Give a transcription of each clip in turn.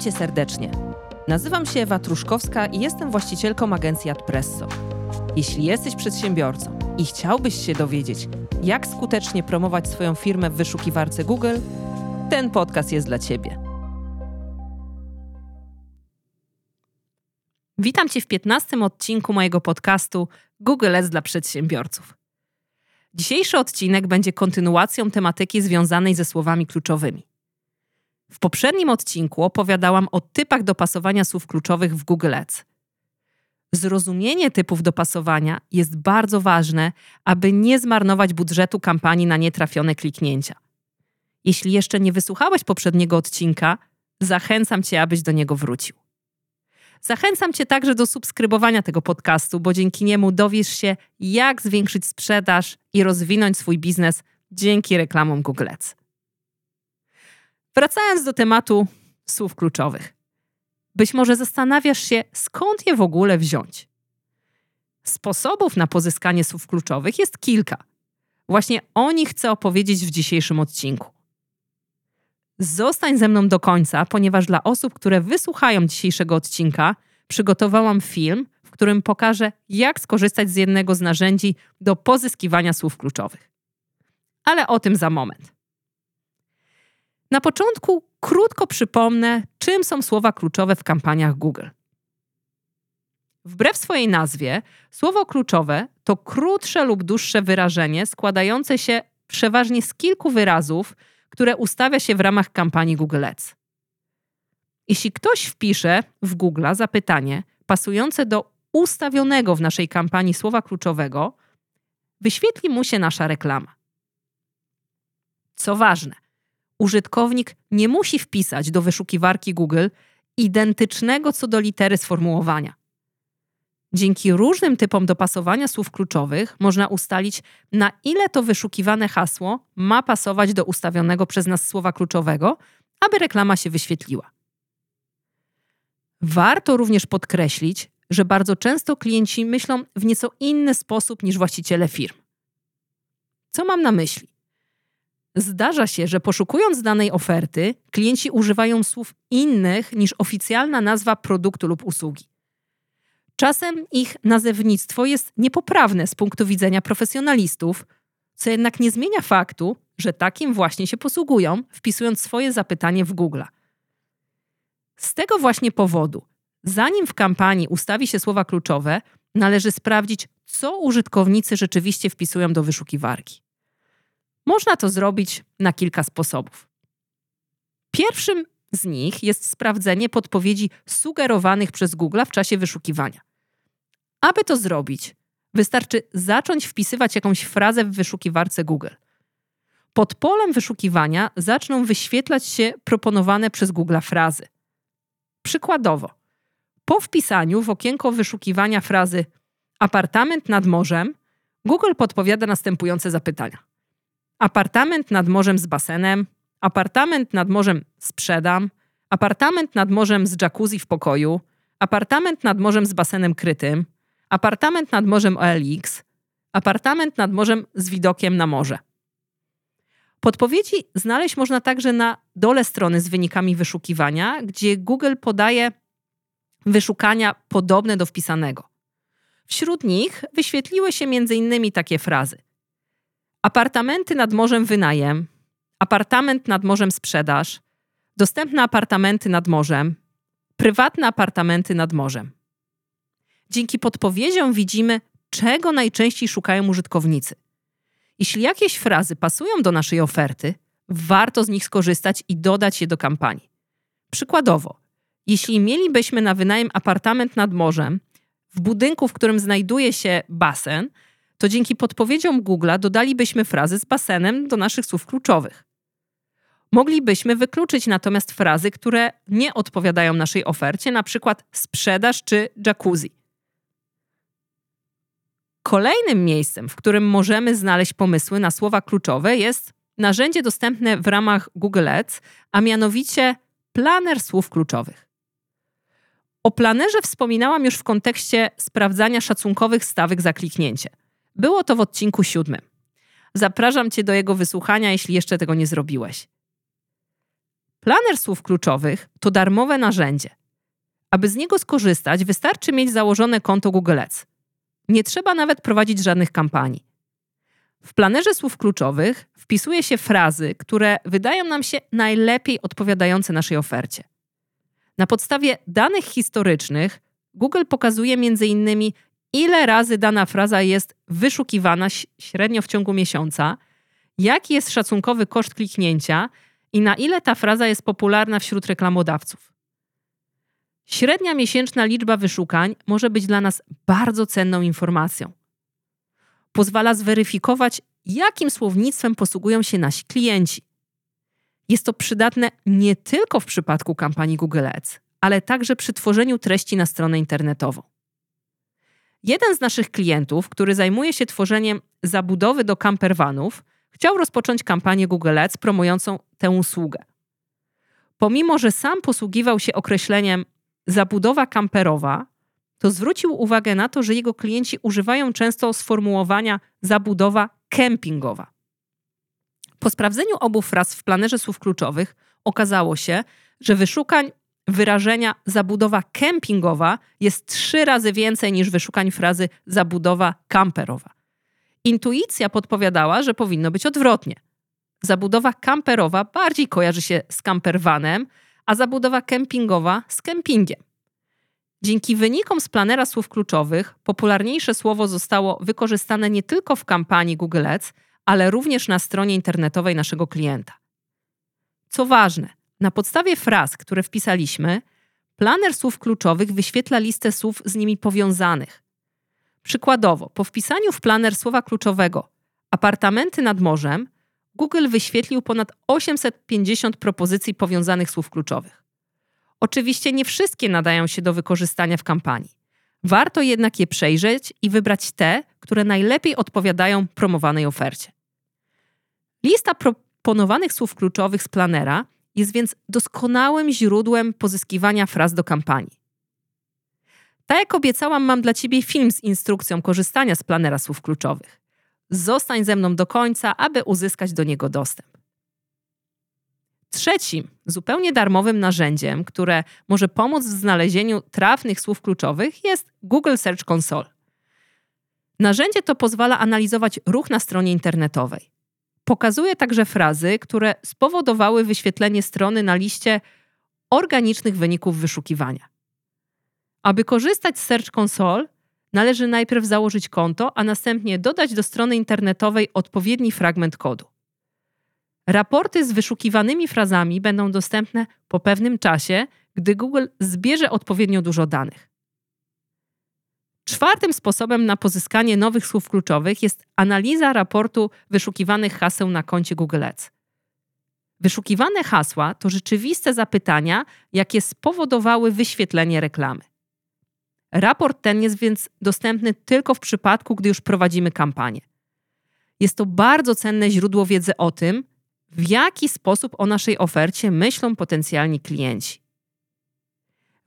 Cię serdecznie. Nazywam się Ewa Truszkowska i jestem właścicielką agencji Adpresso. Jeśli jesteś przedsiębiorcą i chciałbyś się dowiedzieć, jak skutecznie promować swoją firmę w wyszukiwarce Google, ten podcast jest dla Ciebie. Witam Cię w 15 odcinku mojego podcastu Google Ads dla przedsiębiorców. Dzisiejszy odcinek będzie kontynuacją tematyki związanej ze słowami kluczowymi. W poprzednim odcinku opowiadałam o typach dopasowania słów kluczowych w Google Ads. Zrozumienie typów dopasowania jest bardzo ważne, aby nie zmarnować budżetu kampanii na nietrafione kliknięcia. Jeśli jeszcze nie wysłuchałeś poprzedniego odcinka, zachęcam Cię, abyś do niego wrócił. Zachęcam Cię także do subskrybowania tego podcastu, bo dzięki niemu dowiesz się, jak zwiększyć sprzedaż i rozwinąć swój biznes dzięki reklamom Google Ads. Wracając do tematu słów kluczowych. Być może zastanawiasz się, skąd je w ogóle wziąć. Sposobów na pozyskanie słów kluczowych jest kilka. Właśnie o nich chcę opowiedzieć w dzisiejszym odcinku. Zostań ze mną do końca, ponieważ dla osób, które wysłuchają dzisiejszego odcinka, przygotowałam film, w którym pokażę, jak skorzystać z jednego z narzędzi do pozyskiwania słów kluczowych. Ale o tym za moment. Na początku krótko przypomnę, czym są słowa kluczowe w kampaniach Google. Wbrew swojej nazwie, słowo kluczowe to krótsze lub dłuższe wyrażenie składające się przeważnie z kilku wyrazów, które ustawia się w ramach kampanii Google Ads. Jeśli ktoś wpisze w Google zapytanie pasujące do ustawionego w naszej kampanii słowa kluczowego, wyświetli mu się nasza reklama. Co ważne, użytkownik nie musi wpisać do wyszukiwarki Google identycznego co do litery sformułowania. Dzięki różnym typom dopasowania słów kluczowych można ustalić, na ile to wyszukiwane hasło ma pasować do ustawionego przez nas słowa kluczowego, aby reklama się wyświetliła. Warto również podkreślić, że bardzo często klienci myślą w nieco inny sposób niż właściciele firm. Co mam na myśli? Zdarza się, że poszukując danej oferty, klienci używają słów innych niż oficjalna nazwa produktu lub usługi. Czasem ich nazewnictwo jest niepoprawne z punktu widzenia profesjonalistów, co jednak nie zmienia faktu, że takim właśnie się posługują, wpisując swoje zapytanie w Google. Z tego właśnie powodu, zanim w kampanii ustawi się słowa kluczowe, należy sprawdzić, co użytkownicy rzeczywiście wpisują do wyszukiwarki. Można to zrobić na kilka sposobów. Pierwszym z nich jest sprawdzenie podpowiedzi sugerowanych przez Google w czasie wyszukiwania. Aby to zrobić, wystarczy zacząć wpisywać jakąś frazę w wyszukiwarce Google. Pod polem wyszukiwania zaczną wyświetlać się proponowane przez Google frazy. Przykładowo, po wpisaniu w okienko wyszukiwania frazy apartament nad morzem, Google podpowiada następujące zapytania: Apartament nad morzem z basenem, apartament nad morzem sprzedam, apartament nad morzem z jacuzzi w pokoju, apartament nad morzem z basenem krytym, apartament nad morzem OLX, apartament nad morzem z widokiem na morze. Podpowiedzi znaleźć można także na dole strony z wynikami wyszukiwania, gdzie Google podaje wyszukania podobne do wpisanego. Wśród nich wyświetliły się m.in. takie frazy: apartamenty nad morzem wynajem, apartament nad morzem sprzedaż, dostępne apartamenty nad morzem, prywatne apartamenty nad morzem. Dzięki podpowiedziom widzimy, czego najczęściej szukają użytkownicy. Jeśli jakieś frazy pasują do naszej oferty, warto z nich skorzystać i dodać je do kampanii. Przykładowo, jeśli mielibyśmy na wynajem apartament nad morzem, w budynku, w którym znajduje się basen, to dzięki podpowiedziom Google'a dodalibyśmy frazy z basenem do naszych słów kluczowych. Moglibyśmy wykluczyć natomiast frazy, które nie odpowiadają naszej ofercie, na przykład sprzedaż czy jacuzzi. Kolejnym miejscem, w którym możemy znaleźć pomysły na słowa kluczowe jest narzędzie dostępne w ramach Google Ads, a mianowicie planer słów kluczowych. O planerze wspominałam już w kontekście sprawdzania szacunkowych stawek za kliknięcie. Było to w odcinku siódmym. Zapraszam Cię do jego wysłuchania, jeśli jeszcze tego nie zrobiłeś. Planer słów kluczowych to darmowe narzędzie. Aby z niego skorzystać, wystarczy mieć założone konto Google Ads. Nie trzeba nawet prowadzić żadnych kampanii. W planerze słów kluczowych wpisuje się frazy, które wydają nam się najlepiej odpowiadające naszej ofercie. Na podstawie danych historycznych Google pokazuje m.in. ile razy dana fraza jest wyszukiwana średnio w ciągu miesiąca, jaki jest szacunkowy koszt kliknięcia i na ile ta fraza jest popularna wśród reklamodawców. Średnia miesięczna liczba wyszukań może być dla nas bardzo cenną informacją. Pozwala zweryfikować, jakim słownictwem posługują się nasi klienci. Jest to przydatne nie tylko w przypadku kampanii Google Ads, ale także przy tworzeniu treści na stronę internetową. Jeden z naszych klientów, który zajmuje się tworzeniem zabudowy do campervanów, chciał rozpocząć kampanię Google Ads promującą tę usługę. Pomimo, że sam posługiwał się określeniem zabudowa kamperowa, to zwrócił uwagę na to, że jego klienci używają często sformułowania zabudowa kempingowa. Po sprawdzeniu obu fraz w planerze słów kluczowych okazało się, że wyszukań wyrażenia zabudowa kempingowa jest trzy razy więcej niż wyszukań frazy zabudowa kamperowa. Intuicja podpowiadała, że powinno być odwrotnie. Zabudowa kamperowa bardziej kojarzy się z campervanem, a zabudowa kempingowa z kempingiem. Dzięki wynikom z planera słów kluczowych popularniejsze słowo zostało wykorzystane nie tylko w kampanii Google Ads, ale również na stronie internetowej naszego klienta. Co ważne, na podstawie fraz, które wpisaliśmy, planer słów kluczowych wyświetla listę słów z nimi powiązanych. Przykładowo, po wpisaniu w planer słowa kluczowego apartamenty nad morzem, Google wyświetlił ponad 850 propozycji powiązanych słów kluczowych. Oczywiście nie wszystkie nadają się do wykorzystania w kampanii. Warto jednak je przejrzeć i wybrać te, które najlepiej odpowiadają promowanej ofercie. Lista proponowanych słów kluczowych z planera jest więc doskonałym źródłem pozyskiwania fraz do kampanii. Tak jak obiecałam, mam dla Ciebie film z instrukcją korzystania z planera słów kluczowych. Zostań ze mną do końca, aby uzyskać do niego dostęp. Trzecim, zupełnie darmowym narzędziem, które może pomóc w znalezieniu trafnych słów kluczowych, jest Google Search Console. Narzędzie to pozwala analizować ruch na stronie internetowej. Pokazuje także frazy, które spowodowały wyświetlenie strony na liście organicznych wyników wyszukiwania. Aby korzystać z Search Console, należy najpierw założyć konto, a następnie dodać do strony internetowej odpowiedni fragment kodu. Raporty z wyszukiwanymi frazami będą dostępne po pewnym czasie, gdy Google zbierze odpowiednio dużo danych. Czwartym sposobem na pozyskanie nowych słów kluczowych jest analiza raportu wyszukiwanych haseł na koncie Google Ads. Wyszukiwane hasła to rzeczywiste zapytania, jakie spowodowały wyświetlenie reklamy. Raport ten jest więc dostępny tylko w przypadku, gdy już prowadzimy kampanię. Jest to bardzo cenne źródło wiedzy o tym, w jaki sposób o naszej ofercie myślą potencjalni klienci.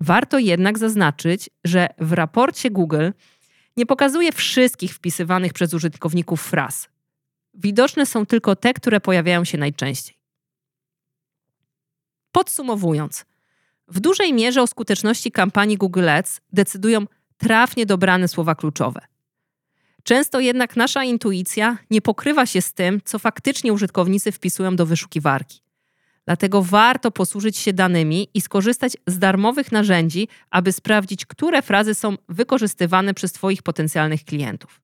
Warto jednak zaznaczyć, że w raporcie Google nie pokazuje wszystkich wpisywanych przez użytkowników fraz. Widoczne są tylko te, które pojawiają się najczęściej. Podsumowując, w dużej mierze o skuteczności kampanii Google Ads decydują trafnie dobrane słowa kluczowe. Często jednak nasza intuicja nie pokrywa się z tym, co faktycznie użytkownicy wpisują do wyszukiwarki. Dlatego warto posłużyć się danymi i skorzystać z darmowych narzędzi, aby sprawdzić, które frazy są wykorzystywane przez Twoich potencjalnych klientów.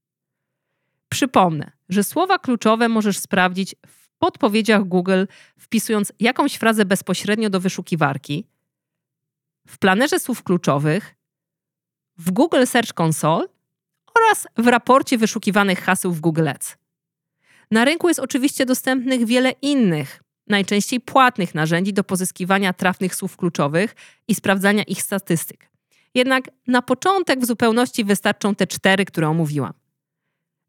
Przypomnę, że słowa kluczowe możesz sprawdzić w podpowiedziach Google, wpisując jakąś frazę bezpośrednio do wyszukiwarki, w planerze słów kluczowych, w Google Search Console oraz w raporcie wyszukiwanych haseł w Google Ads. Na rynku jest oczywiście dostępnych wiele innych, najczęściej płatnych narzędzi do pozyskiwania trafnych słów kluczowych i sprawdzania ich statystyk. Jednak na początek w zupełności wystarczą te cztery, które omówiłam.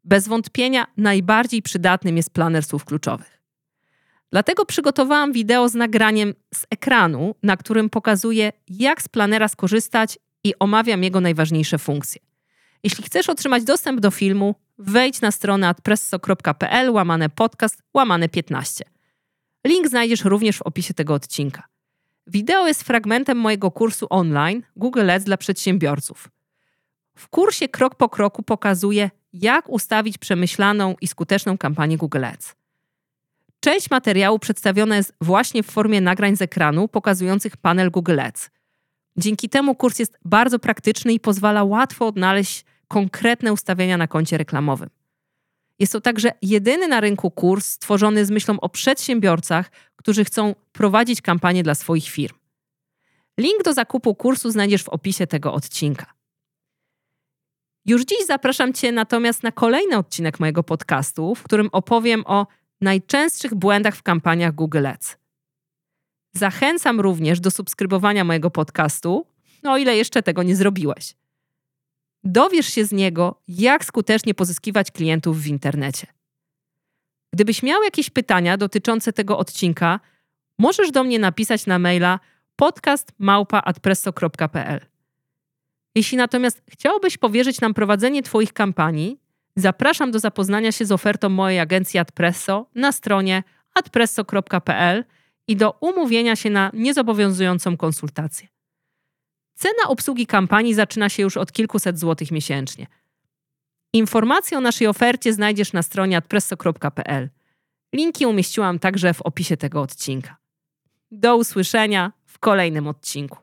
Bez wątpienia najbardziej przydatnym jest planer słów kluczowych. Dlatego przygotowałam wideo z nagraniem z ekranu, na którym pokazuję, jak z planera skorzystać i omawiam jego najważniejsze funkcje. Jeśli chcesz otrzymać dostęp do filmu, wejdź na stronę adpresso.pl łamane podcast łamane 15. Link znajdziesz również w opisie tego odcinka. Wideo jest fragmentem mojego kursu online Google Ads dla przedsiębiorców. W kursie krok po kroku pokazuję, jak ustawić przemyślaną i skuteczną kampanię Google Ads. Część materiału przedstawiona jest właśnie w formie nagrań z ekranu pokazujących panel Google Ads. Dzięki temu kurs jest bardzo praktyczny i pozwala łatwo odnaleźć konkretne ustawienia na koncie reklamowym. Jest to także jedyny na rynku kurs stworzony z myślą o przedsiębiorcach, którzy chcą prowadzić kampanię dla swoich firm. Link do zakupu kursu znajdziesz w opisie tego odcinka. Już dziś zapraszam Cię natomiast na kolejny odcinek mojego podcastu, w którym opowiem o najczęstszych błędach w kampaniach Google Ads. Zachęcam również do subskrybowania mojego podcastu, no o ile jeszcze tego nie zrobiłeś. Dowiesz się z niego, jak skutecznie pozyskiwać klientów w internecie. Gdybyś miał jakieś pytania dotyczące tego odcinka, możesz do mnie napisać na maila podcastmałpa.adpresso.pl. Jeśli natomiast chciałbyś powierzyć nam prowadzenie Twoich kampanii, zapraszam do zapoznania się z ofertą mojej agencji Adpresso na stronie adpresso.pl i do umówienia się na niezobowiązującą konsultację. Cena obsługi kampanii zaczyna się już od kilkuset złotych miesięcznie. Informacje o naszej ofercie znajdziesz na stronie adpresso.pl. Linki umieściłam także w opisie tego odcinka. Do usłyszenia w kolejnym odcinku.